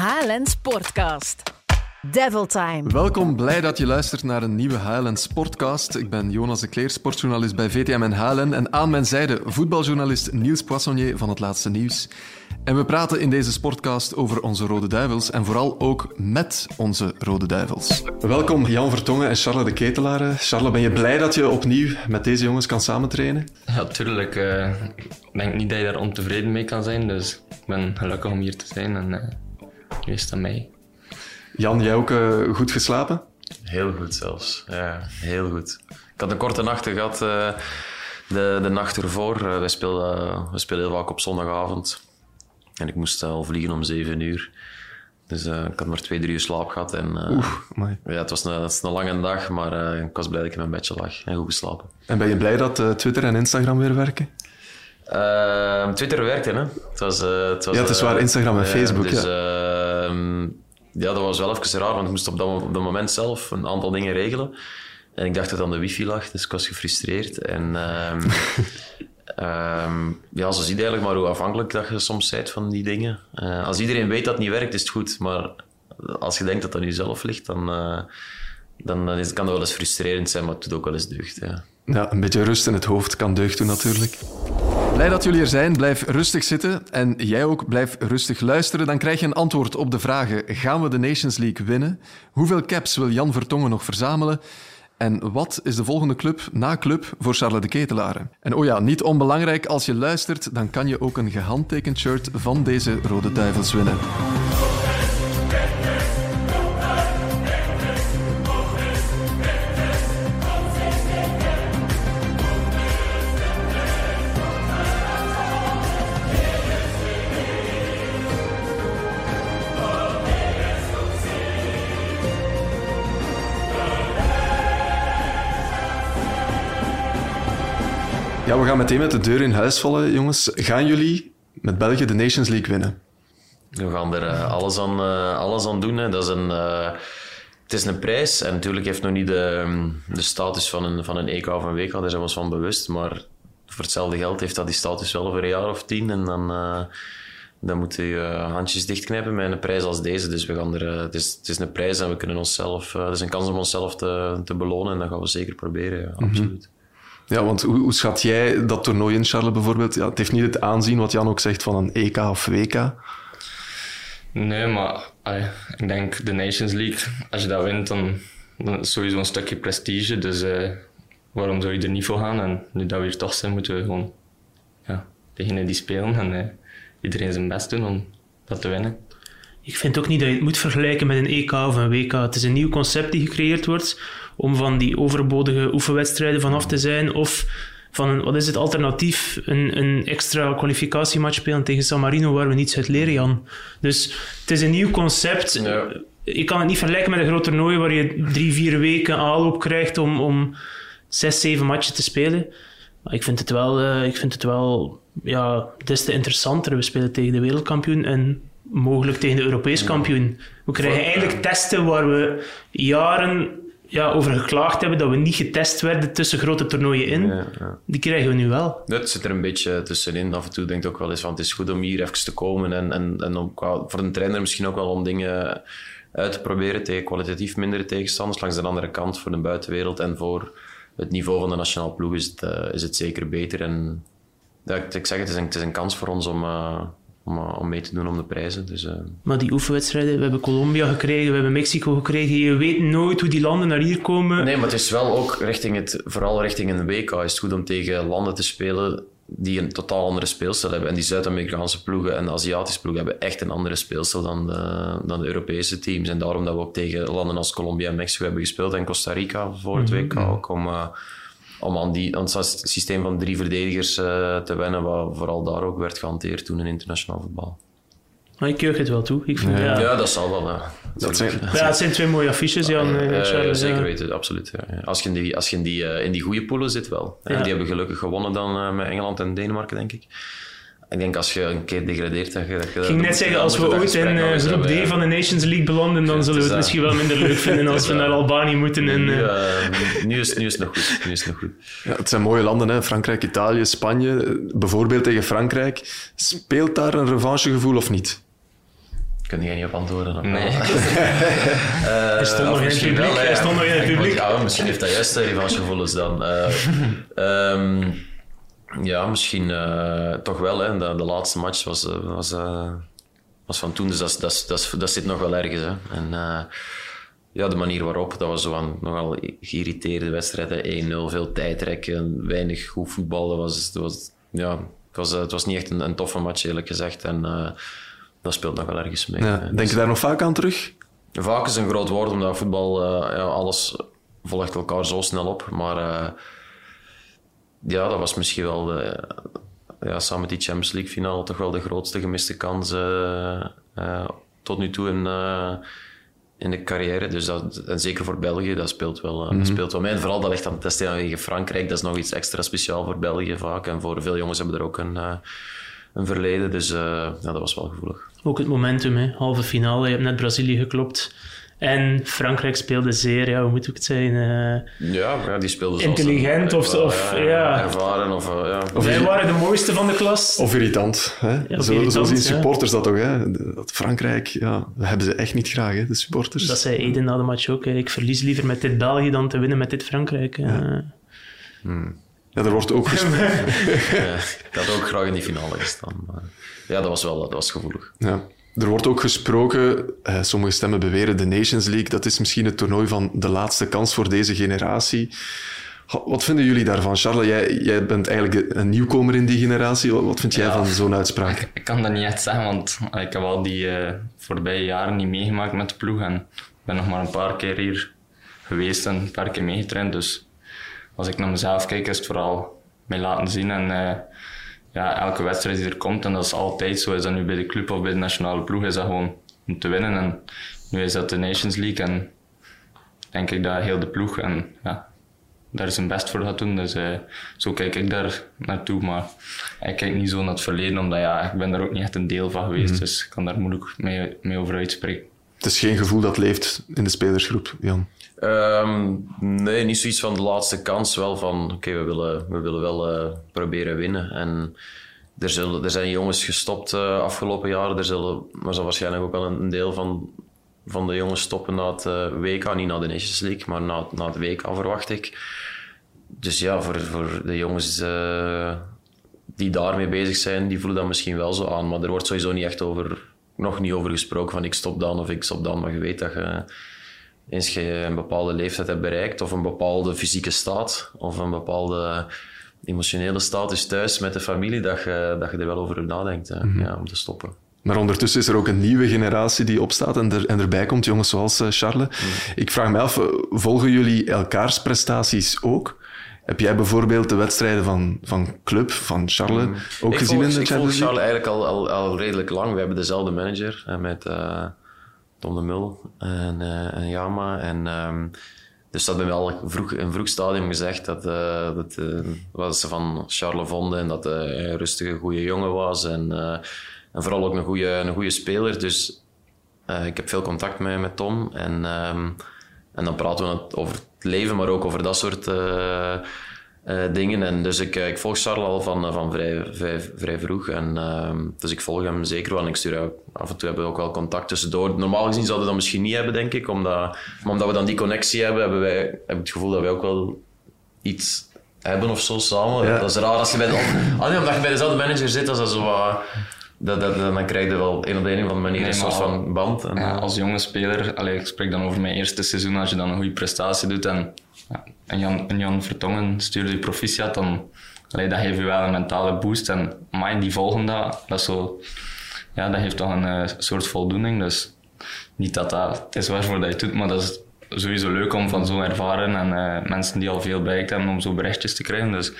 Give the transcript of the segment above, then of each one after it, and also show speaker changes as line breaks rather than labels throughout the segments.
HLN Sportcast. Devil Time.
Welkom, blij dat je luistert naar een nieuwe HLN Sportcast. Ik ben Jonas de Kleer, sportjournalist bij VTM en HLN. En aan mijn zijde voetbaljournalist Niels Poissonnier van het Laatste Nieuws. En we praten in deze sportcast over onze Rode Duivels en vooral ook met onze Rode Duivels. Welkom Jan Vertongen en Charles de Ketelaar. Charles, ben je blij dat je opnieuw met deze jongens kan samentrainen?
Ja, tuurlijk. eh, ik denk niet dat je daar ontevreden mee kan zijn, dus ik ben gelukkig om hier te zijn en eh aan mij.
Jan, jij ook eh, goed geslapen?
Heel goed zelfs. Ja, heel goed. Ik had een korte nacht gehad eh, de, de nacht ervoor. Eh, wij spelen, eh, we spelen heel vaak op zondagavond. En ik moest al vliegen om zeven uur. Dus eh, ik had maar twee, drie uur slaap gehad. En, eh, ja, het was een, het is een lange dag, maar eh, ik was blij dat ik in mijn bedje lag en goed geslapen.
En ben je blij dat Twitter en Instagram weer werken?
Eh, Twitter werkte, hè? Het was, eh, het was,
Ja, het is
eh,
waar, Instagram en
ja,
Facebook,
Dus, ehm, ja, dat was wel even raar, want ik moest op dat, op dat moment zelf een aantal dingen regelen. En ik dacht dat het aan de wifi lag, dus ik was gefrustreerd. En ehm, ehm, ja, zo zie je eigenlijk maar hoe afhankelijk dat je soms bent van die dingen. Eh, als iedereen weet dat het niet werkt, is het goed. Maar als je denkt dat dat aan jezelf ligt, dan, eh, dan, dan is, kan dat wel eens frustrerend zijn, maar het doet ook wel eens deugd. Ja.
Ja, een beetje rust in het hoofd kan deugd doen natuurlijk. Blij dat jullie er zijn. Blijf rustig zitten. En jij ook, blijf rustig luisteren. Dan krijg je een antwoord op de vragen. Gaan we de Nations League winnen? Hoeveel caps wil Jan Vertongen nog verzamelen? En wat is de volgende club na club voor Charles de Ketelaren? En oh ja, niet onbelangrijk, als je luistert, dan kan je ook een gehandtekend shirt van deze Rode Duivels winnen. Ja, we gaan meteen met de deur in huis vallen, jongens. Gaan jullie met België de Nations League winnen?
We gaan er eh, alles, aan, eh, alles aan doen. Hè. Dat is een, eh, het is een prijs en natuurlijk heeft nog niet de, de status van een, van een EK of een WK, daar zijn we ons van bewust. Maar voor hetzelfde geld heeft dat die status wel over een jaar of tien. En dan, dan moet je je handjes dichtknijpen met een prijs als deze. Dus we gaan er, het, is, het is een prijs en we kunnen onszelf, het is een kans om onszelf te, te belonen en dat gaan we zeker proberen. Ja, absoluut.
Ja, want hoe, hoe schat jij dat toernooi in, Charles, bijvoorbeeld? Ja, het heeft niet het aanzien, wat Jan ook zegt, van een EK of WK.
Nee, maar allee, ik denk de Nations League, als je dat wint, dan, dan is het sowieso een stukje prestige. Dus eh, waarom zou je er niet voor gaan? En nu dat we hier toch zijn, moeten we gewoon ja, degene die spelen en eh, iedereen zijn best doen om dat te winnen.
Ik vind ook niet dat je het moet vergelijken met een EK of een WK. Het is een nieuw concept die gecreëerd wordt om van die overbodige oefenwedstrijden vanaf te zijn of van een, wat is het alternatief, een, een extra kwalificatiematch spelen tegen San Marino waar we niets uit leren, Jan. Dus het is een nieuw concept.
Ja.
Je kan het niet vergelijken met een groot toernooi waar je drie, vier weken aanloop krijgt om, om zes, zeven matchen te spelen. Maar ik vind het wel, eh, ik vind het wel ja, des te interessanter. We spelen tegen de wereldkampioen en mogelijk tegen de Europees kampioen. We krijgen eigenlijk testen waar we jaren ja, over geklaagd hebben dat we niet getest werden tussen grote toernooien in.
Ja, ja.
Die krijgen we nu wel.
Het zit er een beetje tussenin. Af en toe denk ik ook wel eens van het is goed om hier even te komen en, en, en om, voor een trainer misschien ook wel om dingen uit te proberen tegen kwalitatief mindere tegenstanders. Langs de andere kant voor de buitenwereld en voor het niveau van de nationale ploeg is het, eh, is het zeker beter. En ja, ik, ik zeg het, het is een, het is een kans voor ons om, eh, om, eh, om mee te doen om de prijzen. Dus, eh,
Maar die oefenwedstrijden, we hebben Colombia gekregen, we hebben Mexico gekregen. Je weet nooit hoe die landen naar hier komen.
Nee, maar het is wel ook richting het, vooral richting een WK is het goed om tegen landen te spelen die een totaal andere speelstijl hebben. En die Zuid-Amerikaanse ploegen en de Aziatische ploegen hebben echt een andere speelstijl dan de, dan de Europese teams. En daarom dat we ook tegen landen als Colombia en Mexico hebben gespeeld en Costa Rica voor het WK ook, om, eh, om aan, die, aan het systeem van drie verdedigers eh, te wennen, wat vooral daar ook werd gehanteerd toen in internationaal voetbal.
Maar ik keug het wel toe. Ik vind,
Ja,
ja.
dat zal wel. ja.
Dat zijn,
Ja, het zijn twee mooie affiches, Jan.
Ja,
eh,
ja,
Charles,
zeker
ja.
weten, absoluut. Als je in die, als je in die, eh, in die goede poelen zit, wel. En die hebben gelukkig gewonnen dan eh, met Engeland en Denemarken, denk ik. Ik denk als je een keer degradeert, dat je... Dat je
Ik ging net zeggen, als we ooit in eh, groep D van de Nations League belanden, dan
Ja,
zullen we
het
het
is
misschien wel minder leuk vinden als we naar
dat.
Albanië moeten. En,
Nu,
eh,
eh, nu, is, nu is het nog goed. Nu is het nog goed.
ja, het zijn mooie landen, hè? Frankrijk, Italië, Spanje. Bijvoorbeeld tegen Frankrijk. Speelt daar een revanchegevoel of niet?
Kun jij niet op antwoorden? Of
Nee.
Eh,
Er stond nog in het publiek,
wel,
er
ja.
stond nog in het publiek.
Ja, misschien heeft hij juist uh, revanchegevoelens dan. Eh, ehm, ja, misschien eh, toch wel. Hè. De, de laatste match was, eh, was, eh, was van toen, dus dat, dat, dat, dat zit nog wel ergens. Hè. En, ja, de manier waarop, dat was zo nogal geïrriteerde wedstrijden. 1-0, veel tijdrekken, weinig goed voetbal. Dat was, dat was, ja, het, was, het was niet echt een, een toffe match, eerlijk gezegd. En dat speelt nog wel ergens mee.
Ja, denk je daar nog vaak aan terug?
Vaak is een groot woord, omdat voetbal, ja, alles volgt elkaar zo snel op. Maar ja, dat was misschien wel de, ja, samen met die Champions League finale toch wel de grootste gemiste kans eh, eh, tot nu toe in, eh, in de carrière. Dus dat, en zeker voor België, dat speelt wel, dat speelt wel mee. En vooral dat ligt aan het testen tegen Frankrijk. Dat is nog iets extra speciaal voor België vaak. En voor veel jongens hebben er ook een, eh, een verleden. Dus eh, ja, dat was wel gevoelig.
Ook het momentum, hè. halve finale. Je hebt net Brazilië geklopt. En Frankrijk speelde zeer, ja, hoe moet ik het zeggen? eh,
Ja, ja die speelden zoals
Intelligent
een-
of- of, ja.
ervaren. Of, eh, ja.
Of
wij waren de mooiste van de klas.
Of irritant. Hè?
of
zo,
irritant,
zo zien
ja.
supporters dat toch. Hè? Dat Frankrijk, ja, dat hebben ze echt niet graag, hè, de supporters.
Dat zei Eden na de match ook. hè. Ik verlies liever met dit België dan te winnen met dit Frankrijk. eh.
Ja, er wordt ook gesproken.
Ja, ik had ook graag in die finale gestaan. Maar ja, dat was wel dat was gevoelig.
Ja. Er wordt ook gesproken, eh, sommige stemmen beweren, de Nations League, dat is misschien het toernooi van de laatste kans voor deze generatie. Wat vinden jullie daarvan? Charles, jij, jij bent eigenlijk een nieuwkomer in die generatie. Wat, vind jij
Ja.
van zo'n uitspraak?
Ik kan dat niet echt zeggen, want ik heb al die eh, voorbije jaren niet meegemaakt met de ploeg. En ik ben nog maar een paar keer hier geweest en een paar keer meegetraind. Dus als ik naar mezelf kijk, is het vooral mij laten zien. En eh, ja, elke wedstrijd die er komt, en dat is altijd zo, is dat nu bij de club of bij de nationale ploeg, is dat gewoon om te winnen. En nu is dat de Nations League en denk ik dat heel de ploeg en ja, daar zijn best voor gaat doen. Dus eh, zo kijk ik daar naartoe. Maar ik kijk niet zo naar het verleden, omdat ja, ik ben daar ook niet echt een deel van geweest. Dus ik kan daar moeilijk mee, mee over uitspreken.
Het is geen gevoel dat leeft in de spelersgroep, Jan.
Ehm, nee, niet zoiets van de laatste kans. Wel van, oké, we, willen, we willen wel eh, proberen winnen. En er, zullen, er zijn jongens gestopt uh, afgelopen jaren. Er zullen, maar zal waarschijnlijk ook wel een deel van, van de jongens stoppen na het uh, WK. Niet na de Nations League, maar na, na het WK verwacht ik. Dus ja, voor, voor de jongens die daarmee bezig zijn, die voelen dat misschien wel zo aan. Maar er wordt sowieso niet echt over, nog niet over gesproken van ik stop dan of ik stop dan. Maar je weet dat je eens je een bepaalde leeftijd hebt bereikt, of een bepaalde fysieke staat, of een bepaalde emotionele status thuis met de familie, dat je, dat je er wel over nadenkt mm -hmm. ja, om te stoppen.
Maar ondertussen is er ook een nieuwe generatie die opstaat en, er, en erbij komt, jongens zoals uh, Charles. Mm. Ik vraag me af, volgen jullie elkaars prestaties ook? Heb jij bijvoorbeeld de wedstrijden van, van Club, van Charles, mm. ook
ik
gezien
volg,
in de Champions
League? Ik volg Charles eigenlijk al, al, al redelijk lang. We hebben dezelfde manager met uh, Tom de Mul en, uh, en Jama. En, um, dus dat hebben we al vroeg, in vroeg stadium gezegd dat, uh, dat wat ze van Charles vonden en dat hij een rustige, goede jongen was. En, en vooral ook een goede, een goede speler. Dus ik heb veel contact met, met Tom. En, um, en dan praten we over het leven, maar ook over dat soort uh, dingen. En dus ik, ik volg Charles al van, van vrij, vrij, vrij vroeg. En, uh, dus ik volg hem zeker wel. En ik stuur af en toe hebben we ook wel contact tussendoor. Normaal gezien zouden we dat misschien niet hebben, denk ik. Omdat, maar omdat we dan die connectie hebben, hebben wij heb ik het gevoel dat wij ook wel iets hebben of zo samen. Ja. Dat is raar als je bij de, ah, nee, omdat je bij dezelfde manager zit, als dat zo wat... Dat, dat, dan krijg je wel een op de een of andere manier nee, een soort van band.
En, ja, als jonge speler, allee, ik spreek dan over mijn eerste seizoen, als je dan een goede prestatie doet en, ja, en, Jan, en Jan Vertongen stuurde je proficiat, dan allee, dat geeft je wel een mentale boost. En mij die volgen dat, dat, zo, ja, dat heeft toch een uh, soort voldoening. Dus niet dat dat is waarvoor dat je het doet, maar dat is sowieso leuk om van zo ervaren en uh, mensen die al veel bereikt hebben, om zo berichtjes te krijgen. Dus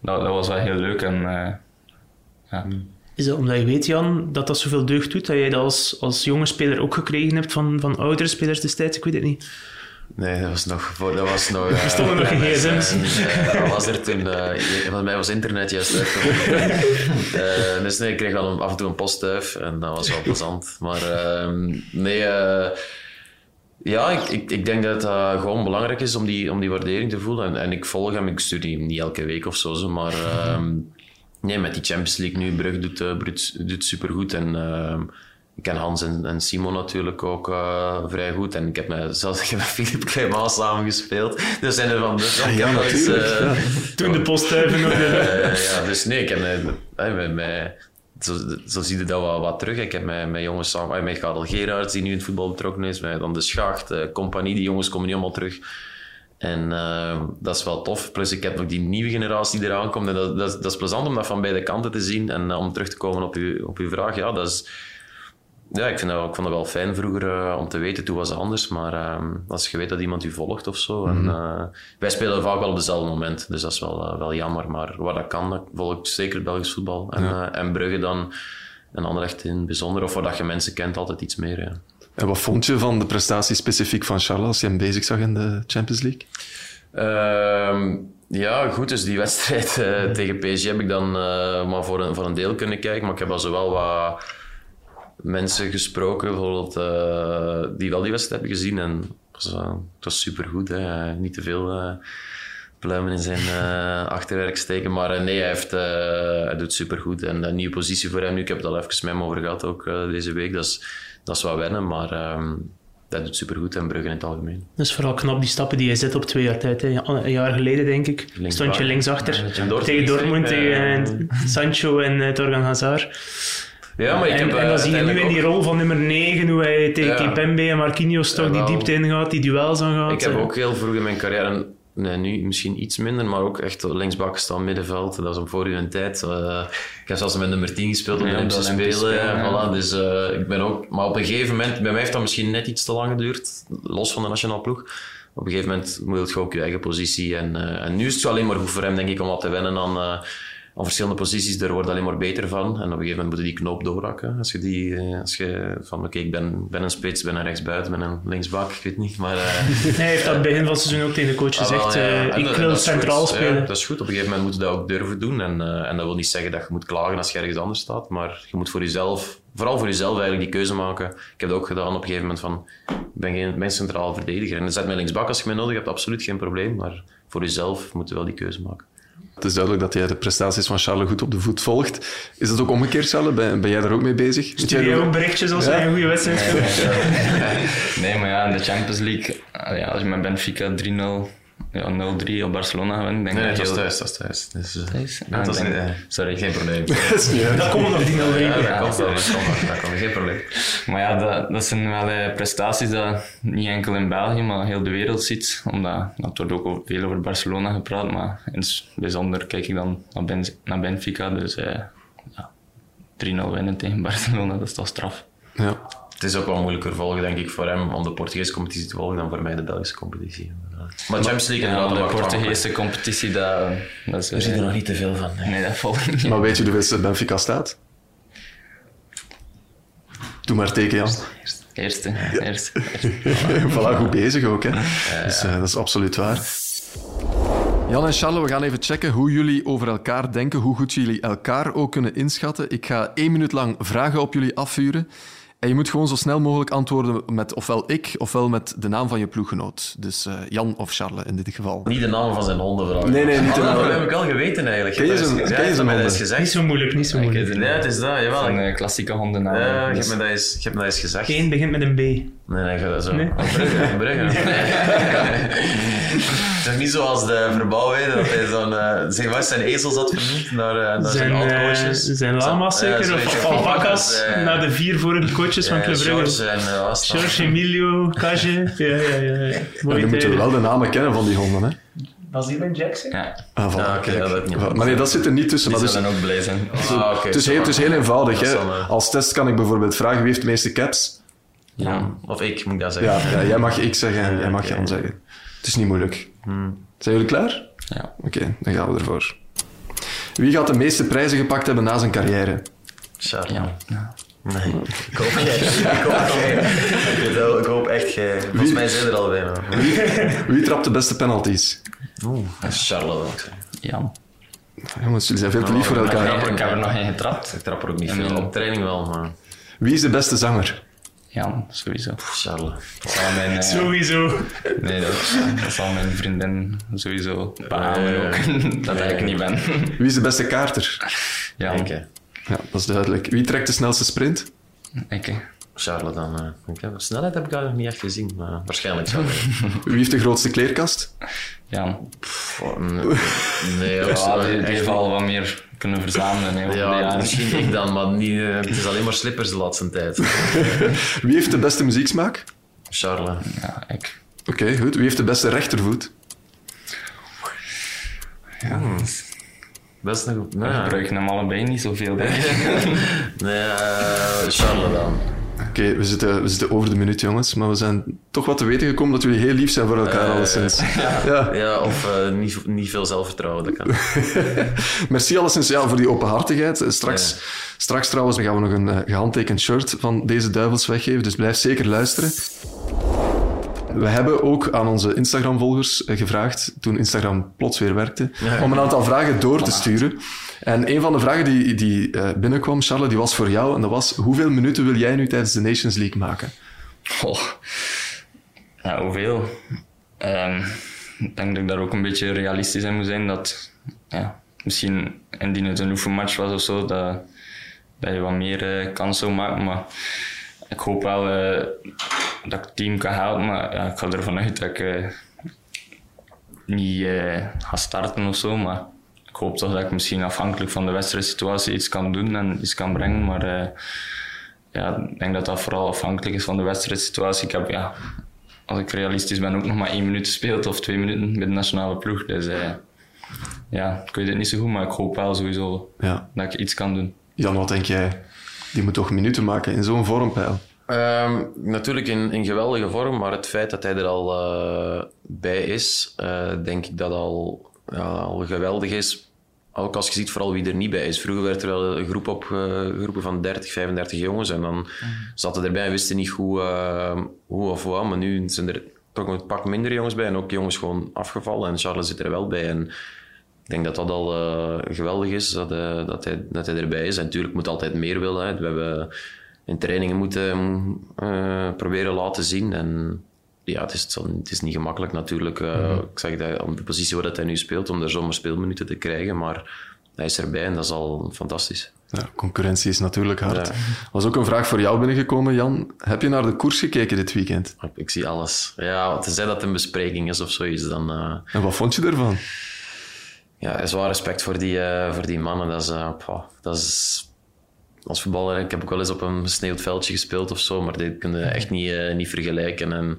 dat, dat was wel heel leuk. En, uh, ja.
Is dat omdat je weet, Jan, dat dat zoveel deugd doet, dat jij dat als, als jonge speler ook gekregen hebt van, van oudere spelers destijds? Ik weet het niet.
Nee, dat was nog... Voor, dat was nog
er stonden nog geen gsm's.
Uh, was er toen... Uh, van mij was internet juist uitgevonden. uh, dus nee, ik kreeg wel een, af en toe een postduif en dat was wel plezant. Maar nee... ja, ik, ik, ik, denk dat het uh, gewoon belangrijk is om die, om die waardering te voelen. En, en ik volg hem, ik stuur die niet elke week of zo, maar... Nee, met die Champions League nu, Brugge doet, uh, doet supergoed. En uh, ik ken Hans en, en Simon natuurlijk ook uh, vrij goed. En ik heb met, zelfs ik heb met Philippe Clément samengespeeld. Dus zijn er van... Dus,
ja, ja, natuurlijk. Uh, ja.
Toen de postduiven nog...
Uh, ja, dus nee, ik heb met, met, met zo, zo zie je dat wel wat terug. Ik heb met, met jongens samen, met Karel Gerards, die nu in het voetbal betrokken is, met dan de Schacht, uh, compagnie, die jongens komen nu allemaal terug. En uh, dat is wel tof. Plus ik heb nog die nieuwe generatie die eraan komt. En dat, dat, dat, is plezant om dat van beide kanten te zien. En uh, om terug te komen op uw, op uw vraag, ja, dat is... Ja, ik, vind dat, ik vond het wel fijn vroeger uh, om te weten, toen was het anders. Maar ehm, als je weet dat iemand u volgt of zo. Mm -hmm. en, wij spelen vaak wel op dezelfde moment, dus dat is wel, wel jammer. Maar waar dat kan, dat volg ik zeker Belgisch voetbal. En, ja. en Brugge dan, en Anderlecht in het bijzonder. Of waar dat je mensen kent, altijd iets meer. Ja.
En wat vond je van de prestatie specifiek van Charles als je hem bezig zag in de Champions League?
Uh, ja, goed. Dus die wedstrijd uh, tegen PSG heb ik dan uh, maar voor een, voor een deel kunnen kijken. Maar ik heb al zowel wat mensen gesproken, bijvoorbeeld, uh, die wel die wedstrijd hebben gezien. En het was, het was supergoed. Hè. Niet te veel pluimen in zijn achterwerk steken. Maar nee, hij, heeft, hij doet supergoed. En een nieuwe positie voor hem nu. Ik heb het al even met hem over gehad, ook deze week. Dat is, dat is wat wennen, maar um, dat doet supergoed en Brugge in het algemeen.
Dat is vooral knap, die stappen die hij zet op twee jaar tijd. Hè. Een jaar geleden, denk ik, links stond je linksachter ja, tegen Dortmund, tegen uh, Sancho en uh, Torgan Hazard.
Ja, maar ik
en,
heb,
en dan zie je nu in die rol van nummer 9, hoe hij tegen ja. Kipembe en Marquinhos toch die diepte ingaat, die duels aangaat.
Ik heb ook heel vroeg in mijn carrière Nee, nu misschien iets minder, maar ook echt linksbak staan, middenveld. Dat was op voor uw tijd. Uh, ik heb zelfs met nummer 10 gespeeld om te spelen. ja. voilà, dus, uh, ik ben ook, maar op een gegeven moment, bij mij heeft dat misschien net iets te lang geduurd, los van de nationale ploeg. Op een gegeven moment moet je ook je eigen positie. En, uh, en nu is het alleen maar goed voor hem, denk ik, om wat te wennen aan aan verschillende posities, daar wordt alleen maar beter van. En op een gegeven moment moet je die knoop doorhakken. Als je, die, als je van, oké, okay, ik ben, ben een spits, ben een rechtsbuiten, ben een linksbak, ik weet niet. Maar, uh,
Hij heeft dat begin van het seizoen ook tegen de coach gezegd. Ah, ja. uh, ik wil centraal spelen.
Ja, dat is goed. Op een gegeven moment moet je dat ook durven doen. En, uh, en dat wil niet zeggen dat je moet klagen als je ergens anders staat. Maar je moet voor jezelf, vooral voor jezelf eigenlijk die keuze maken. Ik heb dat ook gedaan op een gegeven moment van, ik ben geen mijn centraal verdediger. En dan zet mij linksbak als je mij nodig hebt, absoluut geen probleem. Maar voor jezelf moet je wel die keuze maken.
Het is duidelijk dat jij de prestaties van Charles goed op de voet volgt. Is dat ook omgekeerd, Charles? Ben, ben jij daar ook mee bezig?
Stuur jij ook berichtjes als ja? hij een goede wedstrijd speelt?
Nee, maar ja, in de Champions League, ja, als je met Benfica 3-0 ja, 0-3 op Barcelona gewend. Denk
nee,
dat
is
heel...
thuis, dat is thuis. Dus, uh,
thuis?
Ja, dat is, denk... nee, sorry, geen probleem.
dat komt nog die 0-3.
Ja, dat komt wel, dat komt dat komt geen probleem.
Maar ja, dat, dat zijn wel uh, prestaties dat niet enkel in België, maar heel de wereld ziet. Omdat, dat wordt ook veel over Barcelona gepraat, maar in het bijzonder kijk ik dan naar, ben, naar Benfica. Dus uh, ja, 3-0 winnen tegen Barcelona, dat is toch straf.
Ja.
Het is ook wel moeilijker volgen, denk ik, voor hem om de Portugese competitie te volgen dan voor mij de Belgische competitie. Maar Champions League
ja, de Portugese competitie, dat, dat is...
Er er nog niet te veel van.
Nee, nee dat niet.
Maar weet je hoeveel Benfica staat? Doe maar teken, Jan.
Eerste. Ja. Eerste.
voilà, goed bezig ook. Hè. Dus, uh, dat is absoluut waar. Jan en Charles, we gaan even checken hoe jullie over elkaar denken, hoe goed jullie elkaar ook kunnen inschatten. Ik ga één minuut lang vragen op jullie afvuren. En je moet gewoon zo snel mogelijk antwoorden met ofwel ik, ofwel met de naam van je ploeggenoot. Dus uh, Jan of Charles in dit geval.
Niet de naam van zijn honden vragen.
Nee, nee, niet de naam.
Dat heb ik al geweten eigenlijk.
Ken je zijn honden?
Niet zo moeilijk, niet zo moeilijk.
Nee, het is dat, jawel.
Een uh, klassieke hondennaam.
Ja, je hebt me dat eens, je hebt me dat eens gezegd.
Geen begint met een B.
Nee, nee, ga dat zo. Nee. Brugge, Brugge. Het is niet zoals de verbouwwijde, dat hij zo'n, uh, zeg maar, zijn ezels had vernoemd naar, uh, naar zijn, zijn oud-coaches.
Zijn lama's zeker, of alpacas, uh, naar de vier vorige coaches van Club Brugge.
George, en, uh,
George, Emilio, Cage. Ja, ja, ja. ja.
Ja, moeten wel de namen kennen van die honden, hè?
Basil Jackson?
Ja.
Ah.
Ah, okay, ja, dat niet
maar nee, dat zit er niet tussen.
Die
maar
zullen ook blij zijn.
Dus, ah, okay, het, is heel, het is heel eenvoudig. Hè. Als test kan ik bijvoorbeeld vragen wie heeft de meeste caps.
Ja. Of ik, moet ik dat zeggen.
Ja, ja jij mag ik zeggen en jij mag okay. Jan zeggen. Het is niet moeilijk.
Hmm.
Zijn jullie klaar?
Ja.
Oké, okay, dan gaan we ervoor. Wie gaat de meeste prijzen gepakt hebben na zijn carrière?
Charles.
Ja.
Nee, ik hoop jij. Ik hoop jij. Ik hoop echt. Volgens mij zijn er al bijna.
Wie, wie trapt de beste penalties?
Oeh, wil ik zeggen.
Jan.
Jongens, jullie zijn veel te lief voor elkaar.
Ik heb er nog geen getrapt.
Ik trap er ook niet veel. Op training wel, maar...
Wie is de beste zanger?
Jan, sowieso.
Charles.
Dat zal mijn, uh,
sowieso.
Nee, dat, dat zal mijn vriendin sowieso beamen uh, ook. dat nee. ik niet ben.
Wie is de beste kaarter?
Jan.
Okay.
Ja, dat is duidelijk. Wie trekt de snelste sprint?
Ik.
Charles dan. eh. Snelheid heb ik daar nog niet echt gezien, maar waarschijnlijk Charles.
Wie heeft de grootste kleerkast?
ja,
Oh, nee, nee
ja,
ook-
die, heeft al wat meer kunnen verzamelen. Hè,
Ja,
jaren.
misschien ik dan, maar niet, eh, het is alleen maar slippers de laatste tijd.
Wie heeft de beste muzieksmaak?
Charles.
Ja, ik.
Oké, goed. Wie heeft de beste rechtervoet?
Best nog goed.
We
Nee,
gebruiken hem allebei niet zoveel, denk ik.
nee eh, Charles dan.
Oké, we, zitten, we zitten over de minuut, jongens. Maar we zijn toch wat te weten gekomen dat jullie heel lief zijn voor elkaar,
Eh,
alleszins. Ja.
Ja, of eh, niet, niet veel zelfvertrouwen. Dat kan.
Merci alleszins ja, voor die openhartigheid. Straks,
Ja.
straks trouwens gaan we nog een eh, gehandtekend shirt van deze duivels weggeven, dus blijf zeker luisteren. We hebben ook aan onze Instagram-volgers eh, gevraagd, toen Instagram plots weer werkte, om een aantal vragen door te sturen. En een van de vragen die, die eh, binnenkwam, Charles, die was voor jou. En dat was, hoeveel minuten wil jij nu tijdens de Nations League maken?
Goh. Ja, hoeveel? Ehm, ik denk dat ik daar ook een beetje realistisch in moet zijn. Dat ja, misschien indien het een oefenmatch was of zo, dat, dat je wat meer eh, kans zou maken. Maar ik hoop wel eh, dat ik het team kan helpen. Maar ja, ik ga ervan uit dat ik eh, niet eh, ga starten of zo. Maar ik hoop toch dat ik misschien afhankelijk van de wedstrijdsituatie iets kan doen en iets kan brengen. Maar ja, ik denk dat dat vooral afhankelijk is van de wedstrijdsituatie. Ik heb, ja, als ik realistisch ben, ook nog maar één minuut gespeeld of twee minuten met de nationale ploeg. Dus ja, ik weet het niet zo goed, maar ik hoop wel sowieso
Ja.
dat ik iets kan doen.
Jan, wat denk jij? Die moet toch minuten maken in zo'n vormpeil?
Ehm, natuurlijk in, in geweldige vorm, maar het feit dat hij er al eh, bij is, eh, denk ik dat al, ja, al geweldig is. Ook als je ziet vooral wie er niet bij is. Vroeger werd er wel een groep op, eh, groepen van 30, 35 jongens en dan zaten erbij en wisten niet hoe, hoe of wat. Maar nu zijn er toch een pak minder jongens bij en ook jongens gewoon afgevallen. En Charles zit er wel bij. En denk dat dat al eh, geweldig is, dat, eh, dat, hij, dat hij erbij is. En natuurlijk moet altijd meer willen. Hè. We hebben in trainingen moeten eh, proberen laten zien. En ja, het is, het is niet gemakkelijk natuurlijk. Eh, Ik zeg dat op de positie waar dat hij nu speelt, om er zomaar speelminuten te krijgen. Maar hij is erbij en dat is al fantastisch.
Ja, concurrentie is natuurlijk hard.
Ja.
Was ook een vraag voor jou binnengekomen, Jan. Heb je naar de koers gekeken dit weekend?
Ik zie alles. Ja, tenzij dat een bespreking is of zoiets, dan...
En wat vond je ervan?
Ja, zwaar respect voor die, eh, voor die mannen. Dat is, eh, dat is als voetballer, ik heb ook wel eens op een gesneeuwd veldje gespeeld of zo, maar dit kun je echt niet, eh, niet vergelijken. En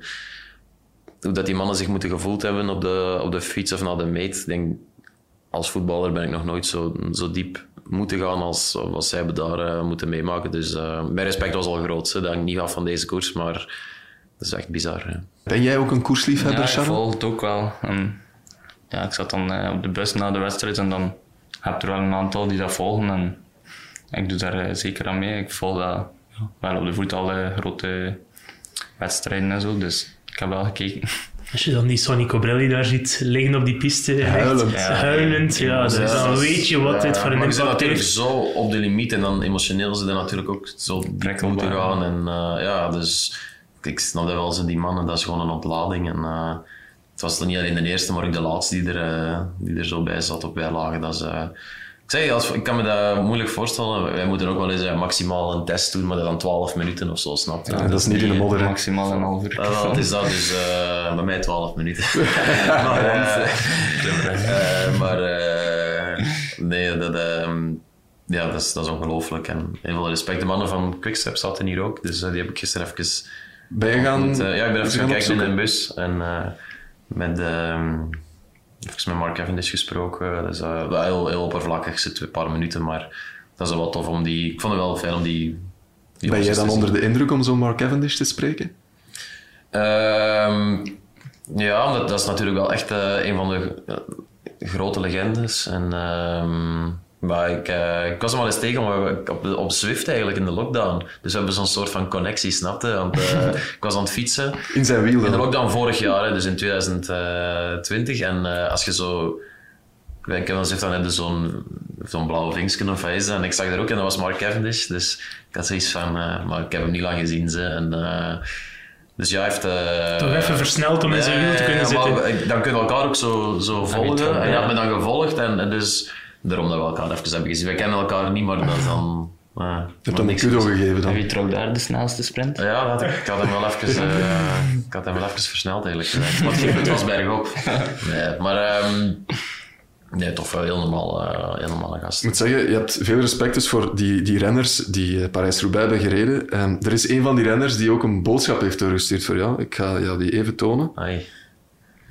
hoe dat die mannen zich moeten gevoeld hebben op de, op de fiets of naar de meet, ik denk, als voetballer ben ik nog nooit zo, zo diep moeten gaan als wat zij hebben daar moeten meemaken. Dus eh, mijn respect was al groot. Hè. Dat hangt niet af van deze koers, maar dat is echt bizar. hè.
Ben jij ook een koersliefhebber,
Ja, ik
Charles?
volg het ook wel. En, ja, ik zat dan eh, op de bus na de wedstrijd en dan heb je er wel een aantal die dat volgen. En ik doe daar eh, zeker aan mee. Ik volg dat ja, wel op de voet alle grote wedstrijden en zo. Dus ik heb wel gekeken.
Als je dan die Sonny Cobrelli daar ziet liggen op die piste,
Huilend.
echt huilend, ja, dus
Ja,
dan weet je wat
ja,
dit voor een
maar je bent
impact
natuurlijk
heeft.
zo op de limiet en dan emotioneel ze er natuurlijk ook zo moeten gaan. En eh, ja, dus ik snap dat wel, zo die mannen, dat is gewoon een ontlading. En eh, het was dan niet alleen de eerste, maar ook de laatste die er, eh, die er zo bij zat, op bij lagen. Dat is, eh, ik zeg, als, ik kan me dat moeilijk voorstellen. Wij moeten ook wel eens eh, maximaal een test doen, maar dat dan 12 minuten of zo, snap je?
Ja, dat is niet in de modder.
Maximaal een half uur.
Ja, het is dat, dus eh, bij mij 12 minuten. maar maar eh, nee, dat, ehm, ja, dat, is, dat is ongelooflijk. En heel veel respect. De mannen van Quickstep zaten hier ook, dus die heb ik gisteren even...
Ben je gaan...
ja, ik ben even
gaan
gaan kijken in een bus en eh, met, ehm even met Mark Cavendish gesproken. Dat is eh, wel heel, heel oppervlakkig, zit een paar minuten, maar dat is wel tof om die... Ik vond het wel fijn om die... die
Ben jij dan onder de indruk om zo'n Mark Cavendish te spreken?
Ehm, ja, dat, dat is natuurlijk wel echt eh, een van de eh, grote legendes. En, ehm, maar ik, eh, ik was hem al eens tegen maar op, op Zwift eigenlijk in de lockdown. Dus we hebben zo'n soort van connectie, snapte? Want eh, ik was aan het fietsen
In zijn wiel
in de
dan?
lockdown vorig jaar, hè, dus in 2020. En eh, als je zo... Ik heb dan zegt dan je zo'n zo'n blauwe vinkje of is? En ik zag daar ook en dat was Mark Cavendish. Dus ik had zoiets van, maar ik heb hem niet lang gezien. Ze. En, eh, dus ja, heeft... eh,
Toch even versneld om in zijn wiel te kunnen
ja,
zitten.
maar dan kunnen we elkaar ook zo, zo volgen. hij
ja.
had me dan gevolgd en, en dus daarom dat we elkaar even hebben gezien. We kennen elkaar niet, maar dat is dan Maar,
Je hebt hem een
niks
kudo gegeven
En
dan.
wie trok daar de snelste sprint?
Ja, had ik, ik had hem wel even, eh, ik had hem wel even versneld eigenlijk. gezegd. Want het was bergop. Nee, maar ehm, nee, toch wel heel normaal, eh, heel normale gast.
Ik moet zeggen, je hebt veel respect dus voor die, die renners die eh, Parijs-Roubaix hebben gereden. Ehm, er is een van die renners die ook een boodschap heeft doorgestuurd voor jou. Ik ga jou die even tonen.
Ai.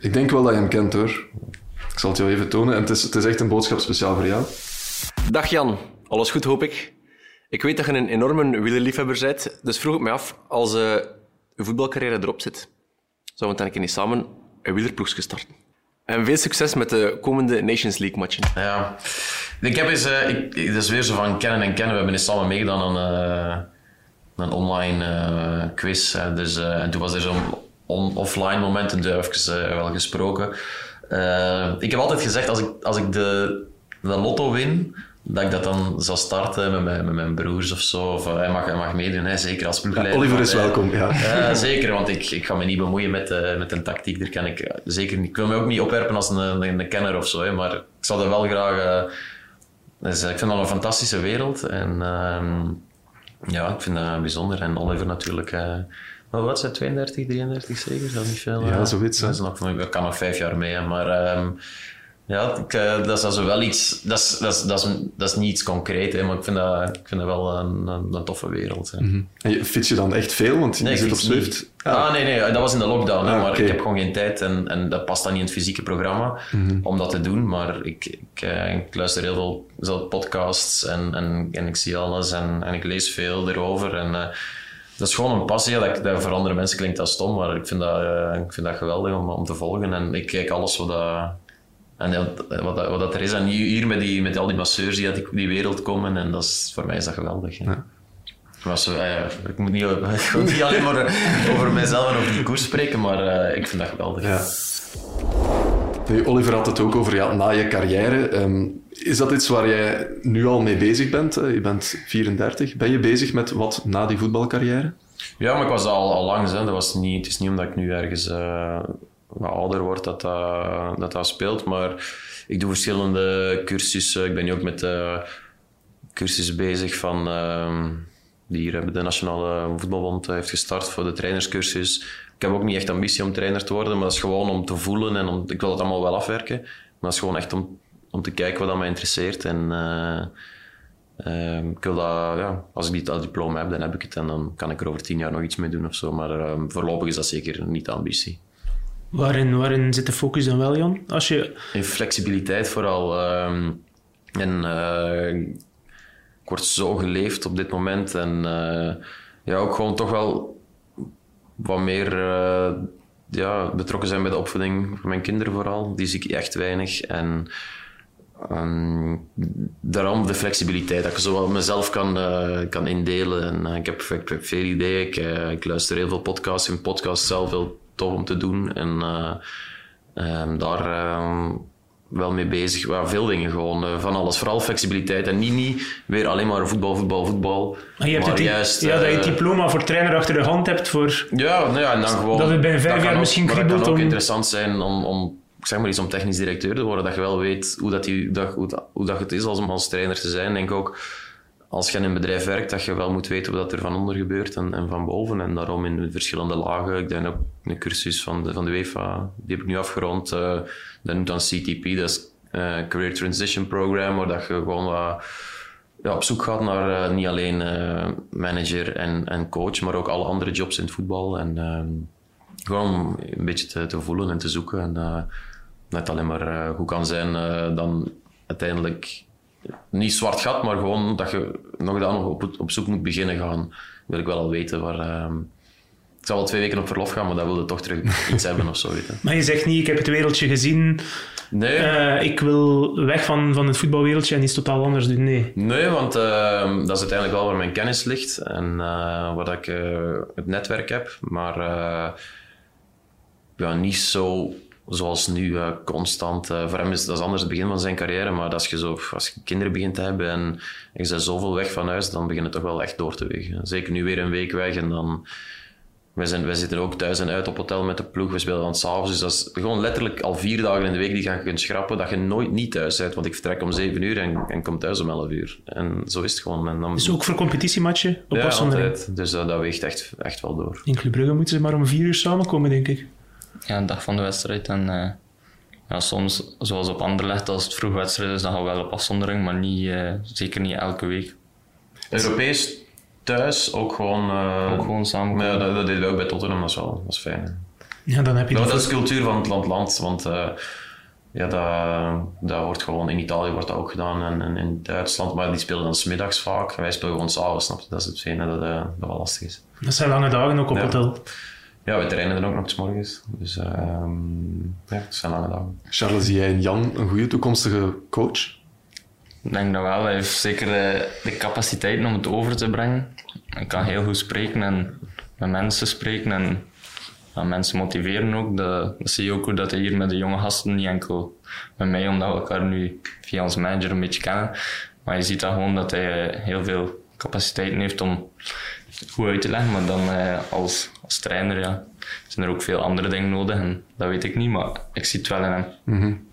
Ik denk wel dat je hem kent hoor. Ik zal het jou even tonen. En het is, het is echt een boodschap speciaal voor jou.
Dag Jan, alles goed hoop ik. Ik weet dat je een enorme wielerliefhebber bent, dus vroeg ik me af, als eh je voetbalcarrière erop zit, zouden we dan een keer niet samen een wielerploegje starten? En veel succes met de komende Nations League matchen.
Ja. Ik heb eens, eh, ik, ik- dat is weer zo van kennen en kennen. We hebben eens samen meegedaan aan eh, een online eh, quiz. hè. Dus, eh, en toen was er zo'n on- offline moment en toen hebben we even eh, wel gesproken. Eh, ik heb altijd gezegd, als ik, als ik de, de lotto win, dat ik dat dan zal starten met mijn, met mijn broers of zo. Of, eh, hij, mag, hij mag meedoen, hè, zeker als ploegleider.
Oliver is
eh,
welkom, ja.
zeker, want ik, ik ga me niet bemoeien met, eh, met een tactiek. Daar kan ik zeker niet. Ik wil me ook niet opwerpen als een, een, een kenner of zo, hè, maar ik zou er wel graag. dus, ik vind dat een fantastische wereld en ehm, ja, ik vind dat bijzonder. En Oliver natuurlijk. Maar wat zijn 32, 33 zeker? Dat is niet veel.
Ja,
eh,
zoiets.
Dat is nog, ik kan nog vijf jaar mee, maar. ehm, ja, ik, eh, dat is also wel iets, dat is, dat is, dat is, dat is niet iets concreet, hè, maar ik vind dat, ik vind dat wel een, een, een toffe wereld. Hè.
En je fiets je dan echt veel? Want je
Nee, ik
zit op. Zwift.
Ah, nee, nee, dat was in de lockdown. hè,
Ah,
maar ik heb gewoon geen tijd en, en dat past dan niet in het fysieke programma om dat te doen. Maar ik, ik, eh, ik luister heel veel podcasts en, en, en ik zie alles en, en ik lees veel erover. En, eh, dat is gewoon een passie. Dat, voor andere mensen klinkt dat stom, maar ik vind dat, eh, ik vind dat geweldig om, om te volgen. En ik kijk alles wat dat, en wat, wat dat er is. En hier met, die, met al die masseurs die uit die, die wereld komen, en dat is, voor mij is dat geweldig. hè. Maar zo, eh, ik, moet niet, ik wil niet alleen maar over mijzelf en over die koers spreken, maar eh, ik vind dat geweldig.
Ja. Oliver had het ook over ja, na je carrière. Ehm, is dat iets waar jij nu al mee bezig bent? Eh, Je bent 34. Ben je bezig met wat na die voetbalcarrière?
Ja, maar ik was al, al lang. Dat was niet, het is niet omdat ik nu ergens eh, wat ouder word dat dat, dat speelt. Maar ik doe verschillende cursussen. Ik ben nu ook met cursussen bezig van... ehm, die hier de Nationale Voetbalbond heeft gestart voor de trainerscursus. Ik heb ook niet echt ambitie om trainer te worden, maar dat is gewoon om te voelen. En om, ik wil het allemaal wel afwerken. Maar dat is gewoon echt om, om te kijken wat dat mij interesseert. En... eh, Ehm, ik wil dat, ja, als ik die, dat diploma heb, dan heb ik het en dan kan ik er over tien jaar nog iets mee doen of zo. Maar ehm, voorlopig is dat zeker niet de ambitie.
Waarin, waarin zit de focus dan wel, Jan? Als je...
In flexibiliteit vooral. ehm, en eh, ik word zo geleefd op dit moment. En eh, ja, ook gewoon toch wel wat meer ja, betrokken zijn bij de opvoeding van mijn kinderen vooral. Die zie ik echt weinig. En Ehm, daarom de flexibiliteit, dat ik zo wel mezelf kan, eh, kan indelen. En, eh, ik, heb, ik heb veel ideeën, ik, eh, ik luister heel veel podcasts. Ik vind podcasts zelf heel tof om te doen. En eh, ehm, daar ehm, wel mee bezig. Ja, veel dingen gewoon, van alles. Vooral flexibiliteit. En niet, niet weer alleen maar voetbal, voetbal, voetbal.
Maar je hebt
maar
het,
juist...
ja, dat je het diploma voor trainer achter de hand hebt voor...
ja, nou ja, en dan gewoon...
Dat het binnen vijf jaar misschien
maar dat kan ook
om-
interessant zijn om, om zeg maar iets, om technisch directeur te worden. Dat je wel weet hoe, dat die, hoe, dat, het is als, om als trainer te zijn. Denk ook, als je in een bedrijf werkt, dat je wel moet weten wat er van onder gebeurt en, en van boven. En daarom in verschillende lagen. Ik denk ook een cursus van de, van de UEFA, die heb ik nu afgerond. eh dat noemt dan CTP, dat is eh, Career Transition Program, waar dat je gewoon wat ja, op zoek gaat naar eh, niet alleen manager en, en coach, maar ook alle andere jobs in het voetbal. En ehm, gewoon een beetje te, te voelen en te zoeken. En eh net alleen maar eh, hoe kan zijn eh, dan uiteindelijk niet zwart gat, maar gewoon dat je nog dan nog op, op zoek moet beginnen gaan. Wil ik wel al weten waar. ehm, ik zal wel twee weken op verlof gaan, maar dat wilde toch terug iets hebben of zo. Weet.
Maar je zegt niet, ik heb het wereldje gezien,
Nee,
ik wil weg van, van het voetbalwereldje en iets totaal anders doen. Nee.
Nee, want eh, dat is uiteindelijk wel waar mijn kennis ligt en eh, waar ik het netwerk heb. Maar ja, niet zo zoals nu, eh, constant. Eh, voor hem is dat is anders het begin van zijn carrière, maar als je, zo, als je kinderen begint te hebben en je bent zoveel weg van huis, dan begint het toch wel echt door te wegen. Zeker nu weer een week weg en dan wij, zijn, wij zitten ook thuis en uit op hotel met de ploeg. We spelen dan s'avonds. Dus dat is gewoon letterlijk al vier dagen in de week die je kunt schrappen. Dat je nooit niet thuis bent. Want ik vertrek om zeven uur en, en kom thuis om elf uur. En zo is het gewoon. En dan,
Dus ook voor competitiematchen op
ja,
afzondering.
altijd. Dus dat, dat weegt echt, echt wel door.
In Club Brugge moeten ze maar om vier uur samenkomen, denk ik.
Ja, een dag van de wedstrijd. En eh, ja, soms, zoals op Anderlecht, als het vroeg wedstrijd is, dan gaan we wel op afzondering, maar niet, eh, zeker niet elke week.
Europees thuis ook gewoon... eh,
Ook gewoon.
Maar ja, dat, dat deden we ook bij Tottenham. Dat is wel dat is fijn.
Ja, dan heb je
Nou, dat is cultuur van het land land, want eh, ja, dat, dat wordt gewoon in Italië wordt dat ook gedaan en, en in Duitsland, maar die spelen dan smiddags vaak en wij spelen gewoon s'avonds, snap je? Dat is hetgene dat, dat wel lastig is.
Dat zijn lange dagen ook op
Ja.
hotel.
Ja, we trainen dan ook nog s morgens, dus ehm, ja, het zijn lange dagen.
Charles, zie jij in Jan een goede toekomstige coach?
Ik denk dat wel. Hij heeft zeker de, de capaciteiten om het over te brengen. Hij kan heel goed spreken en met mensen spreken en ja, mensen motiveren ook. Dat, dat zie je ook hoe dat hij hier met de jonge gasten, niet enkel met mij, omdat we elkaar nu via ons manager een beetje kennen. Maar je ziet dat gewoon dat hij eh, heel veel capaciteiten heeft om goed uit te leggen. Maar dan eh, als, als trainer ja, zijn er ook veel andere dingen nodig en dat weet ik niet, maar ik zie het wel in hem.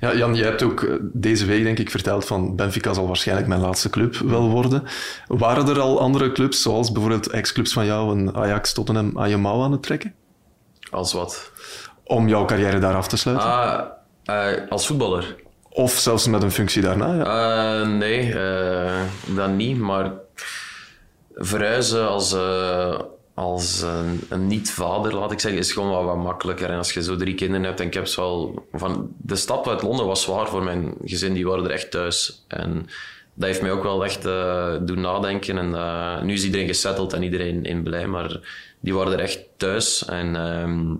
Ja, Jan, je hebt ook eh, deze week denk ik verteld van Benfica zal waarschijnlijk mijn laatste club wel worden. Waren er al andere clubs, zoals bijvoorbeeld ex-clubs van jou, een Ajax, Tottenham, aan je mouw aan het trekken?
Als wat?
Om jouw carrière daar af te sluiten?
Ah, eh, als voetballer?
Of zelfs met een functie daarna? Ja.
Eh, nee, eh, dat niet. Maar verhuizen als, eh, als een, een niet-vader, laat ik zeggen, is gewoon wel wat makkelijker. En als je zo drie kinderen hebt, en ik heb ze wel... Van, de stap uit Londen was zwaar voor mijn gezin, die waren er echt thuis. En dat heeft mij ook wel echt eh, doen nadenken. En eh, nu is iedereen gesetteld en iedereen in blij, maar die waren er echt thuis. En... ehm,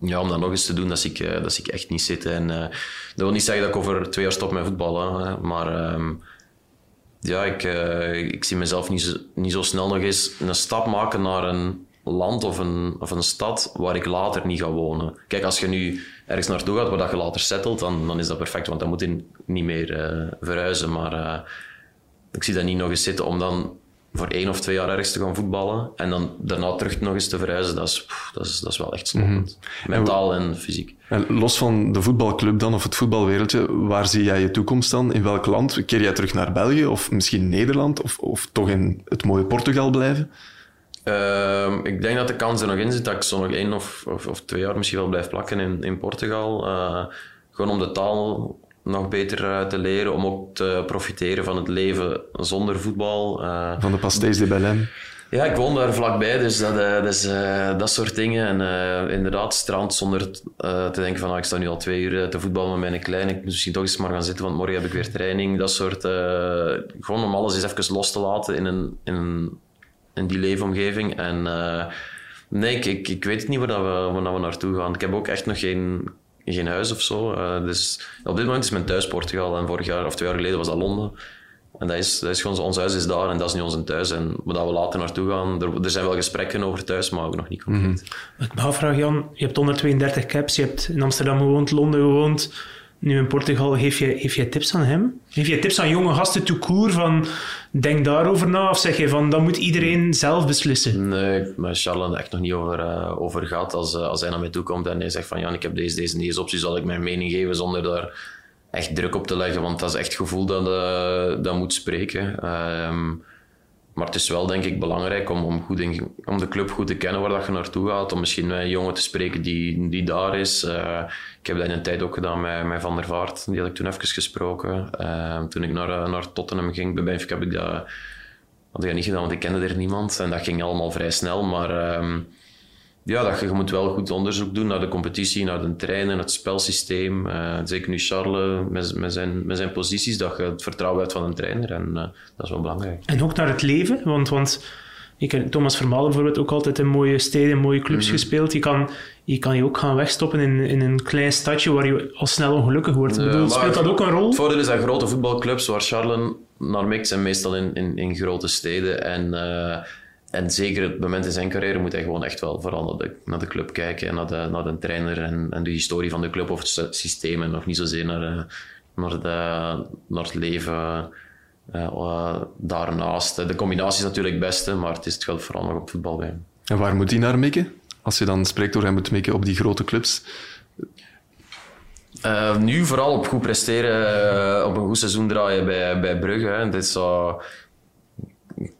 ja, om dat nog eens te doen, dat zie ik, dat ik echt niet zitten. En, dat wil niet zeggen dat ik over twee jaar stop met voetballen, maar ehm, ja, ik, eh, ik zie mezelf niet zo, niet zo snel nog eens een stap maken naar een land of een, of een stad waar ik later niet ga wonen. Kijk, als je nu ergens naartoe gaat waar dat je later settelt, dan, dan is dat perfect, want dan moet je niet meer eh, verhuizen. Maar eh, ik zie dat niet nog eens zitten om dan voor één of twee jaar ergens te gaan voetballen en dan daarna terug nog eens te verhuizen. Dat is, pff, dat is, dat is wel echt sloppend. Mentaal en fysiek.
En los van de voetbalclub dan, of het voetbalwereldje, waar zie jij je toekomst dan? In welk land? Keer jij terug naar België of misschien Nederland? Of, of toch in het mooie Portugal blijven?
Ehm, ik denk dat de kans er nog in zit dat ik zo nog één of, of, of twee jaar misschien wel blijf plakken in, in Portugal. Eh, gewoon om de taal nog beter eh, te leren, om ook te profiteren van het leven zonder voetbal. Eh,
Van de Pastéis de Belém?
ja, ik woon daar vlakbij, dus dat, eh, dat, soort dingen. En inderdaad, strand zonder te denken van ah, ik sta nu al twee uur te voetballen met mijn kleine. Ik moet misschien toch eens maar gaan zitten, want morgen heb ik weer training. Dat soort... gewoon om alles eens even los te laten in, een, in, die leefomgeving. En nee, ik, ik, ik weet het niet waar, dat we, waar dat we naartoe gaan. Ik heb ook echt nog geen, geen huis of zo. Eh, dus op dit moment is mijn thuis Portugal. En vorig jaar of twee jaar geleden was dat Londen. En dat is, dat is gewoon, ons huis is daar en dat is nu ons thuis. En waar we later naartoe gaan, er, er zijn wel gesprekken over thuis, maar ook nog niet concreet.
Ik me afvraag, Jan, je hebt 132 caps, je hebt in Amsterdam gewoond, Londen gewoond, nu in Portugal. Geef je, geef tips aan hem? Geef je tips aan jonge gasten tout court van denk daarover na? Of zeg je van dat moet iedereen zelf beslissen?
Nee, maar Charles er echt nog niet over, eh, over gehad. Als, eh, als hij naar mij toe komt en hij zegt van ja, ik heb deze, deze en deze optie, zal ik mijn mening geven zonder daar echt druk op te leggen. Want dat is echt het gevoel dat, eh, dat moet spreken. Ehm, maar het is wel denk ik belangrijk om, om, goed in, om de club goed te kennen waar dat je naartoe gaat. Om misschien met een jongen te spreken die, die daar is. Eh, ik heb dat in een tijd ook gedaan met, met Van der Vaart. Die had ik toen even gesproken. Ehm, toen ik naar, eh, naar Tottenham ging bij Benfica heb ik dat had ik dat niet gedaan, want ik kende er niemand. En dat ging allemaal vrij snel. Maar ehm, ja, dat je, je moet wel goed onderzoek doen naar de competitie, naar de trainer, het spelsysteem. Eh, zeker nu Charles met, met, zijn, met zijn posities, dat je het vertrouwen hebt van een trainer. En eh, dat is wel belangrijk.
En ook naar het leven, want, want ik heb Thomas Vermalen bijvoorbeeld ook altijd in mooie steden, mooie clubs gespeeld. Je kan, je kan je ook gaan wegstoppen in, in een klein stadje waar je al snel ongelukkig wordt. Ik bedoel, speelt dat ook een rol?
Het voordeel is dat grote voetbalclubs waar Charles naar mikt, zijn meestal in, in, in grote steden. En, eh, en zeker het moment in zijn carrière moet hij gewoon echt wel vooral naar de, naar de club kijken en naar de, naar de trainer en, en de historie van de club of het sy- systeem en nog niet zozeer naar, eh, naar, de, naar het leven eh, eh, daarnaast. De combinatie is natuurlijk het beste, maar het, is, het gaat vooral nog op voetbal bij hem.
En waar moet hij naar mikken? Als je dan spreekt door hij moet mikken op die grote clubs.
Uh, nu vooral op goed presteren, uh, op een goed seizoen draaien bij, bij Brugge. Hè. Dit uh,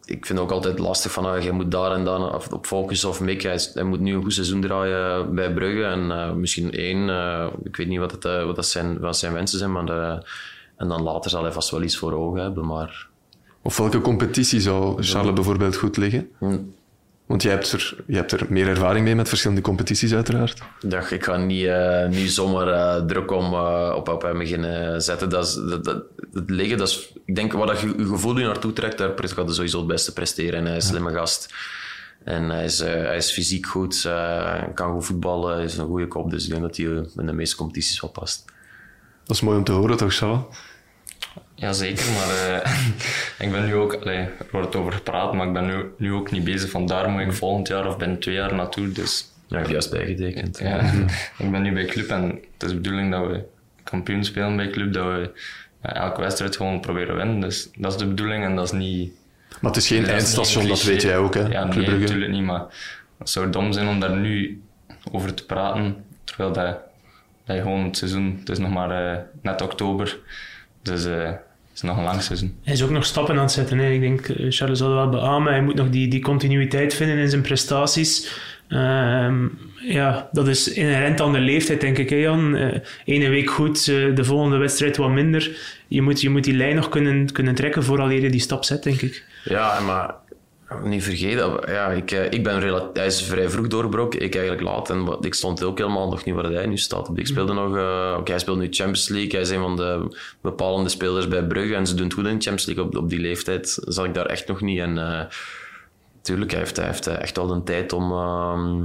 ik vind het ook altijd lastig van je moet daar en dan op focussen of mikken. Hij, hij, moet nu een goed seizoen draaien bij Brugge. En misschien één, ik weet niet wat, het, wat, dat zijn, wat zijn wensen zijn, maar de, en dan later zal hij vast wel iets voor ogen hebben. Maar...
Of welke competitie zou Charles bijvoorbeeld goed liggen? Hm. Want jij hebt, er, je hebt er meer ervaring mee met verschillende competities, uiteraard.
Ja, ik ga niet, uh, niet zomaar uh, druk om, uh, op, op hem beginnen zetten. Dat, is, dat, dat, dat liggen, dat is, ik denk wat je, je gevoel je naartoe trekt, daar gaat hij sowieso het beste presteren. En hij is een slimme gast. En hij is, hij is fysiek goed, kan goed voetballen, is een goede kop. Dus ik denk dat hij in de meeste competities wel past.
Dat is mooi om te horen, toch, Charles?
Jazeker, maar uh, ik ben nu ook, allee, er wordt over gepraat, maar ik ben nu, nu ook niet bezig van daar moet ik volgend jaar of binnen twee jaar naartoe. Dus,
ja, ik juist bijgetekend.
Ja, ik ben nu bij club en het is de bedoeling dat we kampioen spelen bij club, dat we ja, elke wedstrijd gewoon proberen winnen. Dus dat is de bedoeling en dat is niet...
Maar het is geen eindstation, dat weet jij ook, hè?
Ja, nee, natuurlijk niet, maar het zou dom zijn om daar nu over te praten, terwijl dat, dat je gewoon het seizoen, het is nog maar uh, net oktober, dus... Uh, is nog een lang seizoen.
Hij is ook nog stappen aan het zetten. Hè. Ik denk, eh, Charles zal wel beamen. Hij moet nog die, die continuïteit vinden in zijn prestaties. Uh, ja, dat is inherent aan de leeftijd, denk ik, hè, Jan. Uh, ene week goed, uh, de volgende wedstrijd wat minder. Je moet, je moet die lijn nog kunnen, kunnen trekken vooral je die stap zet, denk ik.
Ja, maar niet vergeten, ja, ik, eh, ik ben hij is vrij vroeg doorgebroken, ik eigenlijk laat. En ik stond ook helemaal nog niet waar hij nu staat. Ik speelde nog, uh, hij speelt nu Champions League, hij is een van de bepalende spelers bij Brugge en ze doen het goed in Champions League. Op, op die leeftijd zat ik daar echt nog niet. En uh, tuurlijk, hij heeft, hij heeft echt al de tijd om, ehm,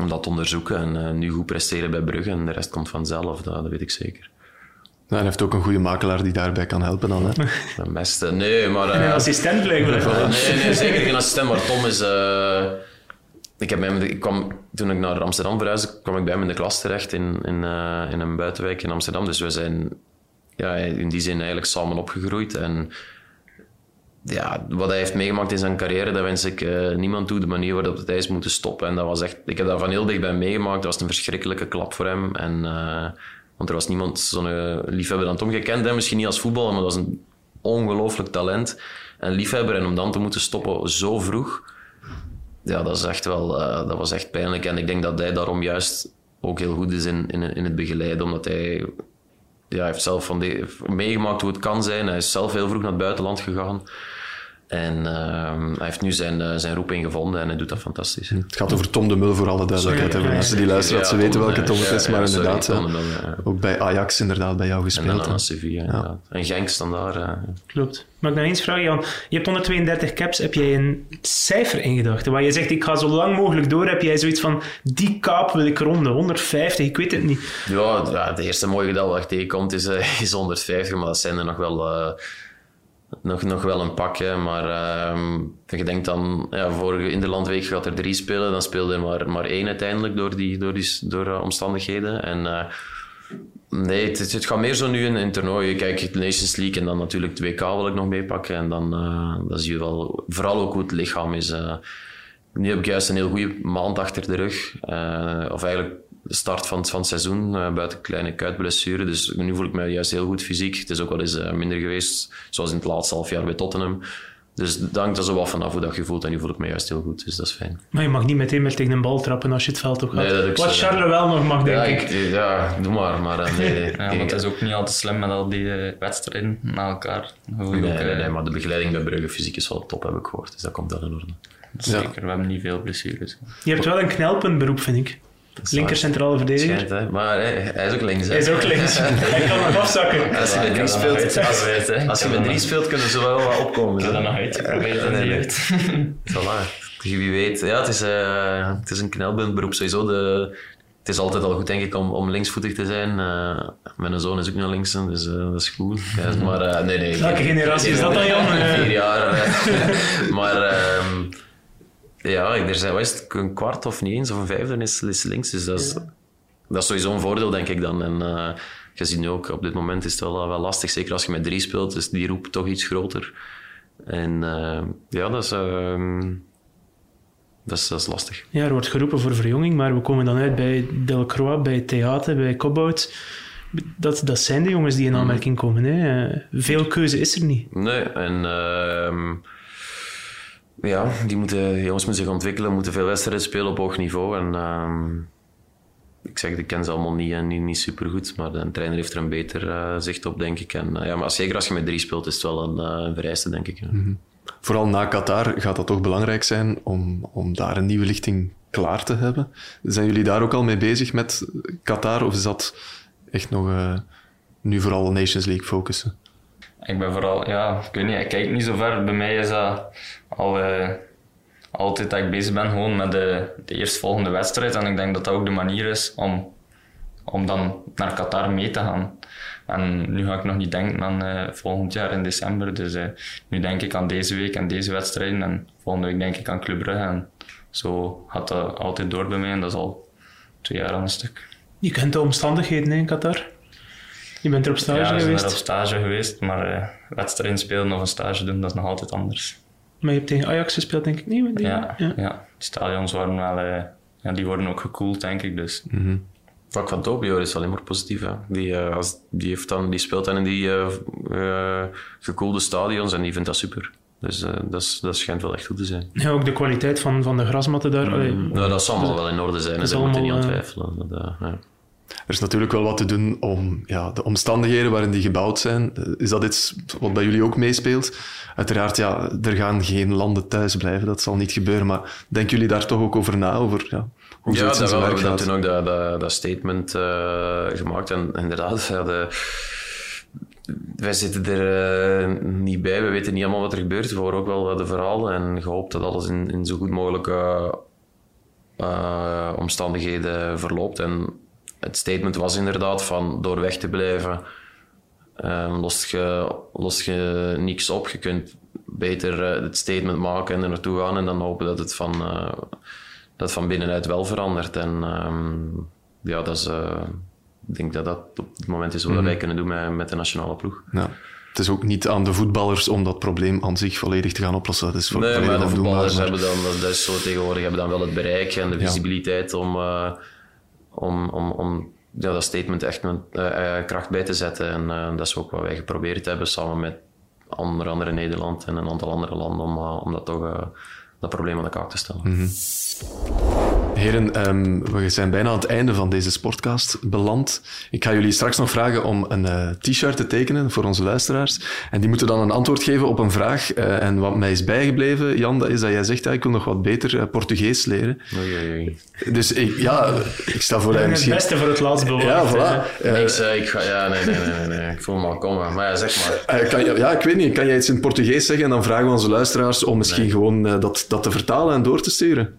om dat te onderzoeken en nu goed presteren bij Brugge en de rest komt vanzelf, dat, dat weet ik zeker.
Nou, hij heeft ook een goede makelaar die daarbij kan helpen dan, hè?
De beste. Nee, maar...
Uh, een assistent blijkbaar.
nee, nee, zeker geen assistent, maar Tom is... Uh, ik, heb hem, ik kwam, toen ik naar Amsterdam verhuisde, kwam ik bij hem in de klas terecht in, in, uh, in een buitenwijk in Amsterdam. Dus we zijn ja, in die zin eigenlijk samen opgegroeid. En ja, wat hij heeft meegemaakt in zijn carrière, dat wens ik uh, niemand toe. De manier waarop hij is moeten stoppen. En dat was echt, ik heb dat van heel dichtbij meegemaakt. Dat was een verschrikkelijke klap voor hem. En want er was niemand zo'n uh, liefhebber dan Tom. Je kent hem misschien niet als voetballer, maar dat is een ongelooflijk talent. En liefhebber. En om dan te moeten stoppen zo vroeg, ja, dat, is echt wel, uh, dat was echt pijnlijk. En ik denk dat hij daarom juist ook heel goed is in, in, in het begeleiden. Omdat hij, ja, heeft zelf van de, meegemaakt hoe het kan zijn. Hij is zelf heel vroeg naar het buitenland gegaan. En uh, hij heeft nu zijn, uh, zijn roeping gevonden en hij doet dat fantastisch.
Het gaat over Tom de Mul voor alle duidelijkheid. Sorry, ja, mensen die luisteren, dat ze weten welke Tom het is. Maar inderdaad, sorry, ook bij Ajax inderdaad bij jou gespeeld. En
dan aan Sevilla, inderdaad. En Genk staan daar. Uh,
Klopt. Mag ik nog eens vragen, Jan? Je hebt 132 caps. Heb jij een cijfer ingedacht? Waar je zegt, ik ga zo lang mogelijk door. Heb jij zoiets van, die kaap wil ik ronden? 150? Ik weet het niet.
Ja, de eerste mooie getal dat tegenkomt is, uh, is 150. Maar dat zijn er nog wel nog, nog wel een pakje. Maar uh, je denkt dan, ja, vorige Interlandweek gaat er drie spelen, dan speelde er maar, maar één uiteindelijk door, die, door, die, door uh, omstandigheden. En uh, nee, het, het, gaat meer zo nu in een toernooi. Kijk, de Nations League en dan natuurlijk de WK wil ik nog meepakken. En dan, uh, dan zie je wel, vooral ook hoe het lichaam is. nu heb ik juist een heel goede maand achter de rug. of eigenlijk de start van, van het seizoen, uh, buiten kleine kuitblessure. Dus nu voel ik me juist heel goed fysiek. Het is ook wel eens uh, minder geweest, zoals in het laatste half jaar bij Tottenham. Dus het hangt er zo wat vanaf hoe dat je voelt. En nu voel ik me juist heel goed, dus dat is fijn.
Maar je mag niet meteen meer tegen een bal trappen als je het veld op gaat. Nee, Wat zo, Charles wel nog mag, denk
ja,
ik.
Ja, doe maar. maar uh, nee,
ja, maar het is ook niet altijd slim met al die uh, wedstrijden na elkaar.
Nee, ook, nee, nee, maar de begeleiding bij Brugge fysiek is wel top, heb ik gehoord. Dus dat komt wel in orde.
Zeker, we hebben niet veel blessures.
Je hebt wel een knelpuntberoep, vind ik. Linker centrale verdediger.
Schijnt, maar hij, hij, is ook links. Hè.
Hij is ook links. hij kan nog afzakken.
Als je met drie speelt, als, als je met drie speelt, kunnen ze wel wat opkomen.
Ik dat nog uit. Probeer dat niet uit.
Voilà. Wie weet. Ja, het is, uh, het is een knelpuntberoep. Sowieso de, het is altijd al goed, denk ik, om, om linksvoetig te zijn. Uh, mijn zoon is ook naar links, dus uh, dat is goed. maar uh, nee, nee.
Welke generatie is dat dan, Jan?
Vier jaar. maar... Ehm, ja, er zijn wat een kwart of niet eens, of een vijfde is, is links. Dus dat is, dat is sowieso een voordeel, denk ik dan. En uh, je ziet nu ook, op dit moment is het wel, wel lastig. Zeker als je met drie speelt, is die roep toch iets groter. En uh, ja, dat is... Uh, dat is, dat is lastig.
Ja, er wordt geroepen voor verjonging, maar we komen dan uit bij Delcroix, bij Theater, bij Cobbout. Dat, dat zijn de jongens die in aanmerking komen. Hè. Eh, Veel keuze is er niet.
Nee, en ehm, ja, die, moeten, jongens moeten zich ontwikkelen, moeten veel wedstrijden spelen op hoog niveau. En ehm, ik zeg, ik ken ze allemaal niet, en niet, niet super goed, maar de trainer heeft er een beter eh, zicht op, denk ik. En, eh, ja, maar zeker als je met drie speelt, is het wel een, eh, een vereiste, denk ik. ja.
Vooral na Qatar gaat dat toch belangrijk zijn om, om daar een nieuwe lichting klaar te hebben. Zijn jullie daar ook al mee bezig met Qatar? Of is dat echt nog eh, nu vooral Nations League focussen?
Ik ben vooral, ja, ik weet niet, ik kijk niet zo ver. Bij mij is dat al eh, altijd dat ik bezig ben gewoon met de, de eerstvolgende wedstrijd. En ik denk dat dat ook de manier is om, om dan naar Qatar mee te gaan. En nu ga ik nog niet denken aan eh, volgend jaar in december. Dus eh, nu denk ik aan deze week en deze wedstrijden. En volgende week denk ik aan Club Brugge. En zo gaat dat altijd door bij mij. En dat is al twee jaar aan een stuk.
Je kent de omstandigheden in Qatar. Je bent er op stage
ja, ik ben
geweest,
er op stage geweest, maar eh, wedstrijden spelen of een stage doen, dat is nog altijd anders.
maar je hebt tegen Ajax gespeeld, denk ik niet? Die-
Ja, ja. de stadions worden wel, eh, ja, die worden ook gekoeld, denk ik. Dus
Vlak van Tobio is alleen maar positief. Hè. Die, eh, als, die, heeft dan, die speelt dan in die eh, eh, gekoelde stadions en die vindt dat super. Dus eh, dat, is, dat schijnt wel echt goed te zijn.
Ja, ook de kwaliteit van, van de grasmatten daar. allee,
Nou, dat zal allemaal wel in orde zijn,
dat is
daar moet je niet aan twijfelen. Dat, eh, ja.
Er is natuurlijk wel wat te doen om ja, de omstandigheden waarin die gebouwd zijn. Eh, Is dat iets wat bij jullie ook meespeelt? Uiteraard, ja, er gaan geen landen thuis blijven. Dat zal niet gebeuren. Maar denken jullie daar toch ook over na? Over ja, hoe
Ja, hebben
werk
we toen ook dat, dat, dat statement eh, gemaakt. En inderdaad, ja, de, wij zitten er eh, niet bij. We weten niet allemaal wat er gebeurt. We horen ook wel de verhalen en gehoopt dat alles in, in zo goed mogelijke omstandigheden verloopt. En het statement was inderdaad van door weg te blijven eh, lost, je, lost je niks op. Je kunt beter eh, het statement maken en er naartoe gaan en dan hopen dat het van, eh, dat van binnenuit wel verandert. En ehm, ja, dat is, eh, ik denk dat dat op het moment is wat wij kunnen doen met, met de nationale ploeg.
Ja. Het is ook niet aan de voetballers om dat probleem aan zich volledig te gaan oplossen. Dat is vo-
Nee, maar de voetballers
maar-
hebben dan, dat, is zo tegenwoordig, hebben dan wel het bereik en de visibiliteit om, eh, om, om, om ja, dat statement echt eh, eh, kracht bij te zetten. En eh, dat is ook wat wij geprobeerd hebben samen met onder andere Nederland en een aantal andere landen om, om dat toch dat probleem aan de kaak te stellen.
Mhm. Heren, ehm, we zijn bijna aan het einde van deze sportcast beland. Ik ga jullie straks nog vragen om een eh, t-shirt te tekenen voor onze luisteraars. En die moeten dan een antwoord geven op een vraag. Eh, en wat mij is bijgebleven, Jan, dat is dat jij zegt, ja, ik wil nog wat beter eh, Portugees leren.
Oei, oei, oei.
Dus ik, ja, ik stel voor dat je
het
misschien...
beste voor het laatst bewaard.
Ja, voilà.
Niks, ik ga, ja, nee, nee, nee, nee, nee, ik voel me al komen. Maar ja, zeg maar.
eh, kan je, ja, ik weet niet. Kan jij iets in Portugees zeggen? En dan vragen we onze luisteraars om misschien gewoon dat, dat te vertalen en door te sturen.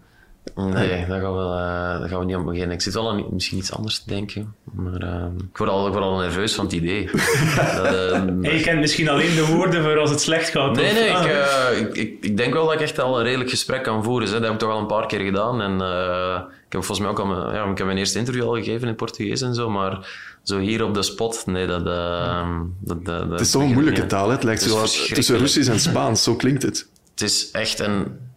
Nee, daar gaan we, eh, daar gaan we niet aan beginnen. Ik zit wel aan misschien iets anders te denken. Maar eh, ik, word al, ik word al nerveus van het idee. dat, eh,
En je kent misschien alleen de woorden voor als het slecht gaat.
Nee,
of-
nee,
ah.
ik, eh, ik, ik, ik denk wel dat ik echt al een redelijk gesprek kan voeren. Hè. Dat heb ik toch al een paar keer gedaan. En eh, ik heb volgens mij ook al mijn, ja, ik heb mijn eerste interview al gegeven in het Portugees en zo. Maar zo hier op de spot, nee, dat... eh, dat, dat,
Het is toch een moeilijke taal, hè? Het lijkt zo als tussen. Russisch en Spaans. Zo klinkt het.
Het is echt een...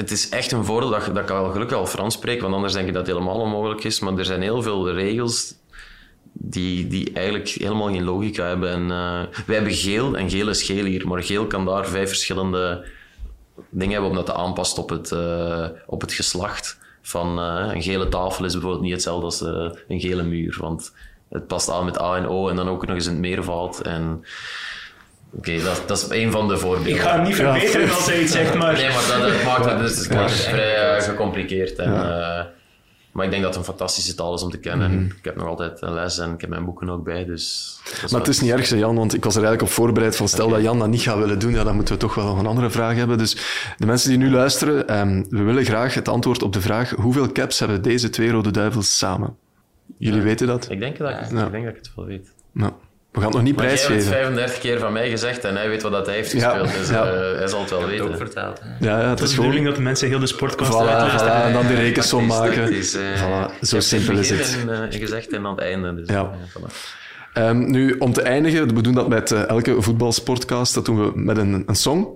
Het is echt een voordeel dat, dat ik al gelukkig al Frans spreek, want anders denk ik dat het helemaal onmogelijk is. Maar er zijn heel veel regels die, die eigenlijk helemaal geen logica hebben. En, eh, wij hebben geel en geel is geel hier, maar geel kan daar vijf verschillende dingen hebben omdat het aanpast op het, eh, op het geslacht. Van, eh, een gele tafel is bijvoorbeeld niet hetzelfde als een gele muur, want het past aan met A en O en dan ook nog eens in het meervoud. En, Oké, dat, dat is een van de voorbeelden.
Ik ga hem niet verbeteren als hij iets zegt, maar...
Nee, maar dat, dat maakt het, dus het vrij eh, gecompliceerd. En, eh, maar ik denk dat het een fantastische taal is om te kennen. En Ik heb nog altijd een les en ik heb mijn boeken ook bij. Dus dat
Maar
wel-
het is niet erg, Jan, want ik was er eigenlijk op voorbereid van stel dat Jan dat niet gaat willen doen, ja, dan moeten we toch wel nog een andere vraag hebben. Dus de mensen die nu luisteren, ehm, we willen graag het antwoord op de vraag hoeveel caps hebben deze twee Rode Duivels samen? Jullie weten dat?
Ik denk, dat ik,
Ja.
ik denk dat ik het wel weet.
Nou, we gaan het nog niet
Maar jij hebt het
prijsgeven.
35 keer van mij gezegd en hij weet wat dat hij heeft
Ja,
gespeeld. Dus
ja.
eh, hij zal het wel
ook
weten.
verteld. hè.
Ja, ja, het
Het
is
de
gewoon...
bedoeling dat de mensen heel de sportcast
Voilà,
uitluisteren.
voilà, en dan die rekensom maken.
Eh,
Voilà, zo simpel is
het
het.
en, eh, gezegd en aan het einde. Dus,
Ja.
eh, voilà.
Ehm, nu, om te eindigen, we doen dat met elke voetbalsportcast, dat doen we met een, een song.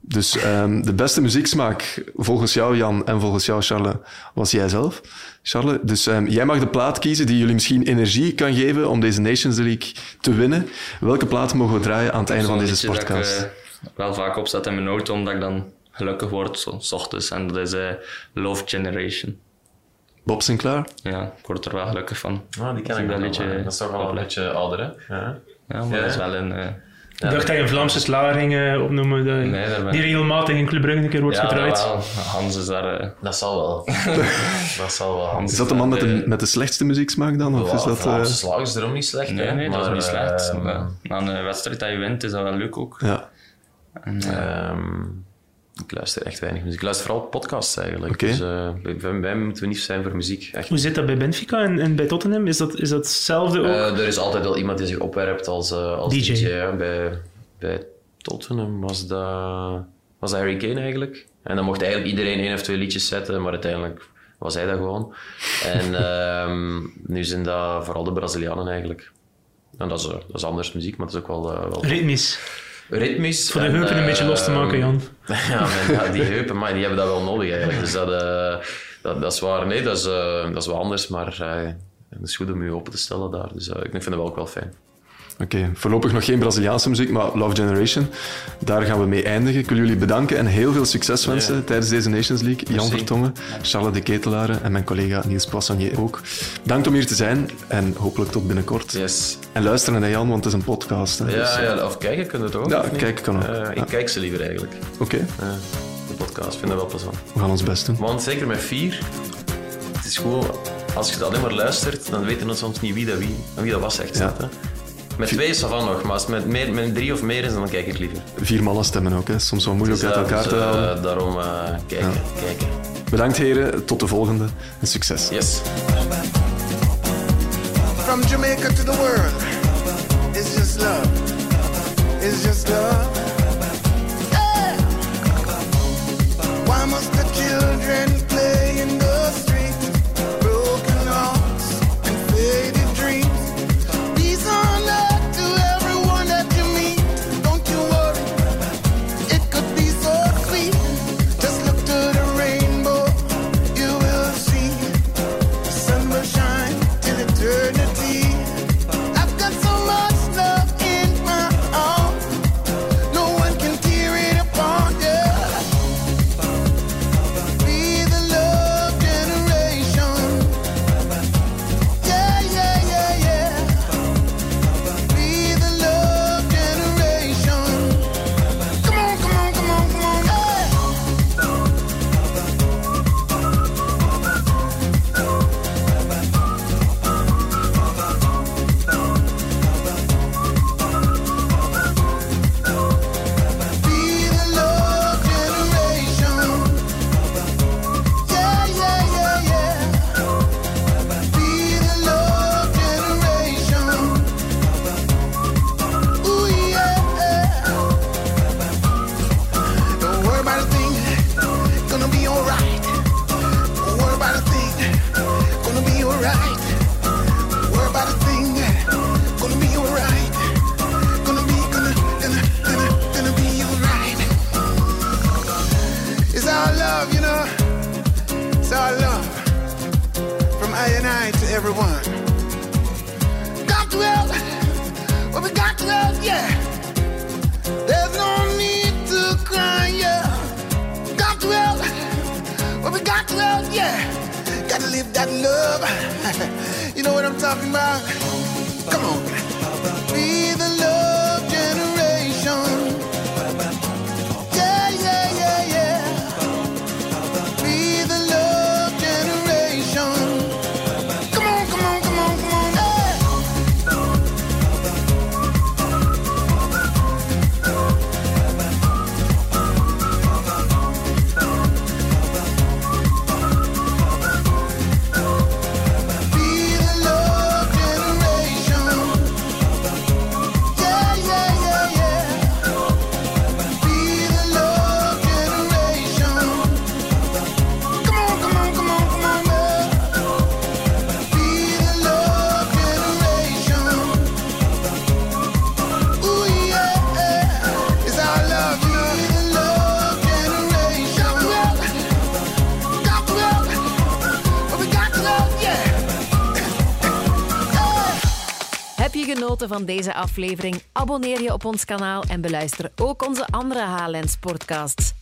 Dus ehm, de beste muzieksmaak volgens jou, Jan, en volgens jou, Charles, was jij zelf. Charles, dus ehm, jij mag de plaat kiezen die jullie misschien energie kan geven om deze Nations League te winnen. Welke plaat mogen we draaien aan het einde van deze
dat ik
podcast?
eh, wel vaak opzet in mijn auto, omdat ik dan gelukkig word, zo, s ochtends. En dat is eh, Love Generation.
Bob Sinclair?
Ja, ik word er wel gelukkig van.
Ah, die ken ik
dat
wel.
liedje
Dat is toch wel een beetje ouder, hè? Ja.
Ja, maar
Ja.
dat is wel een... eh,
Ik dacht dat je een Vlaamse slager ging eh, opnoemen,
Nee, ben
die regelmatig in Club Brugge een keer wordt
ja,
gedraaid.
wel. Hans is daar... eh,
Dat zal wel. dat zal wel.
Is dat de man met de, met de slechtste muzieksmaak dan? Of is dat, eh,
Vlaamse slag is erom niet slecht,
nee, dat is niet slecht. Maar Na een wedstrijd dat je wint, is dat wel leuk ook.
ja.
En, eh,
ehm, ik luister echt weinig muziek. Ik luister vooral podcasts eigenlijk. Dus eh, bij, bij mij moeten we niet zijn voor muziek. Echt.
Hoe zit dat bij Benfica en, en bij Tottenham? Is dat, is dat hetzelfde ook?
Eh, er is altijd wel iemand die zich opwerpt als, eh, als
DJ.
DJ. ja. Bij, bij Tottenham was dat, was dat Harry Kane eigenlijk. En dan mocht eigenlijk iedereen één of twee liedjes zetten, maar uiteindelijk was hij dat gewoon. En ehm, nu zijn dat vooral de Brazilianen eigenlijk. En dat is, dat is anders muziek, maar dat is ook wel, wel
Ritmisch.
Ritmisch.
Voor de
en,
heupen een beetje los te
ehm,
maken, Jan.
Ja, maar, die heupen, maar die hebben dat wel nodig eigenlijk. Dus dat, eh, dat, dat is waar. Nee, dat is, eh, dat is wel anders, maar eh, het is goed om je open te stellen daar. Dus ik vind het wel ook wel fijn.
Oké, voorlopig nog geen Braziliaanse muziek, maar Love Generation. Daar gaan we mee eindigen. Ik wil jullie bedanken en heel veel succes wensen
Ja.
tijdens deze Nations League. Jan. Vertongen, Charles de Ketelaren en mijn collega Niels Poissonnier ook. Bedankt om hier te zijn en hopelijk tot binnenkort.
Yes.
En luisteren naar Jan, want het is een podcast. Hè, dus,
Ja,
eh,
ja, of kijken kunnen het ook.
Ja, kijken kan ook.
Eh, ik
Ja.
kijk ze liever eigenlijk.
Oké,
Eh, de podcast, vind dat wel plezant.
we gaan ons best doen.
Want zeker met vier, het is gewoon, als je dat alleen maar luistert, dan weten we soms niet wie dat, wie, wie dat was echt.
Ja.
je? Met twee is dat van nog, maar als het met, meer, met drie of meer is, dan kijk ik liever.
Vier mannen stemmen ook, hè. soms wel moeilijk
Dus,
uit elkaar
dus,
te
eh,
halen.
daarom eh, kijken, kijken.
Bedankt heren, tot de volgende en succes.
Yes.
From Jamaica to the world, it's just love. It's just love. Yeah. Why must the children you know what I'm talking about? Come on.
Van deze aflevering? Abonneer je op ons kanaal en beluister ook onze andere HLN Sportcasts.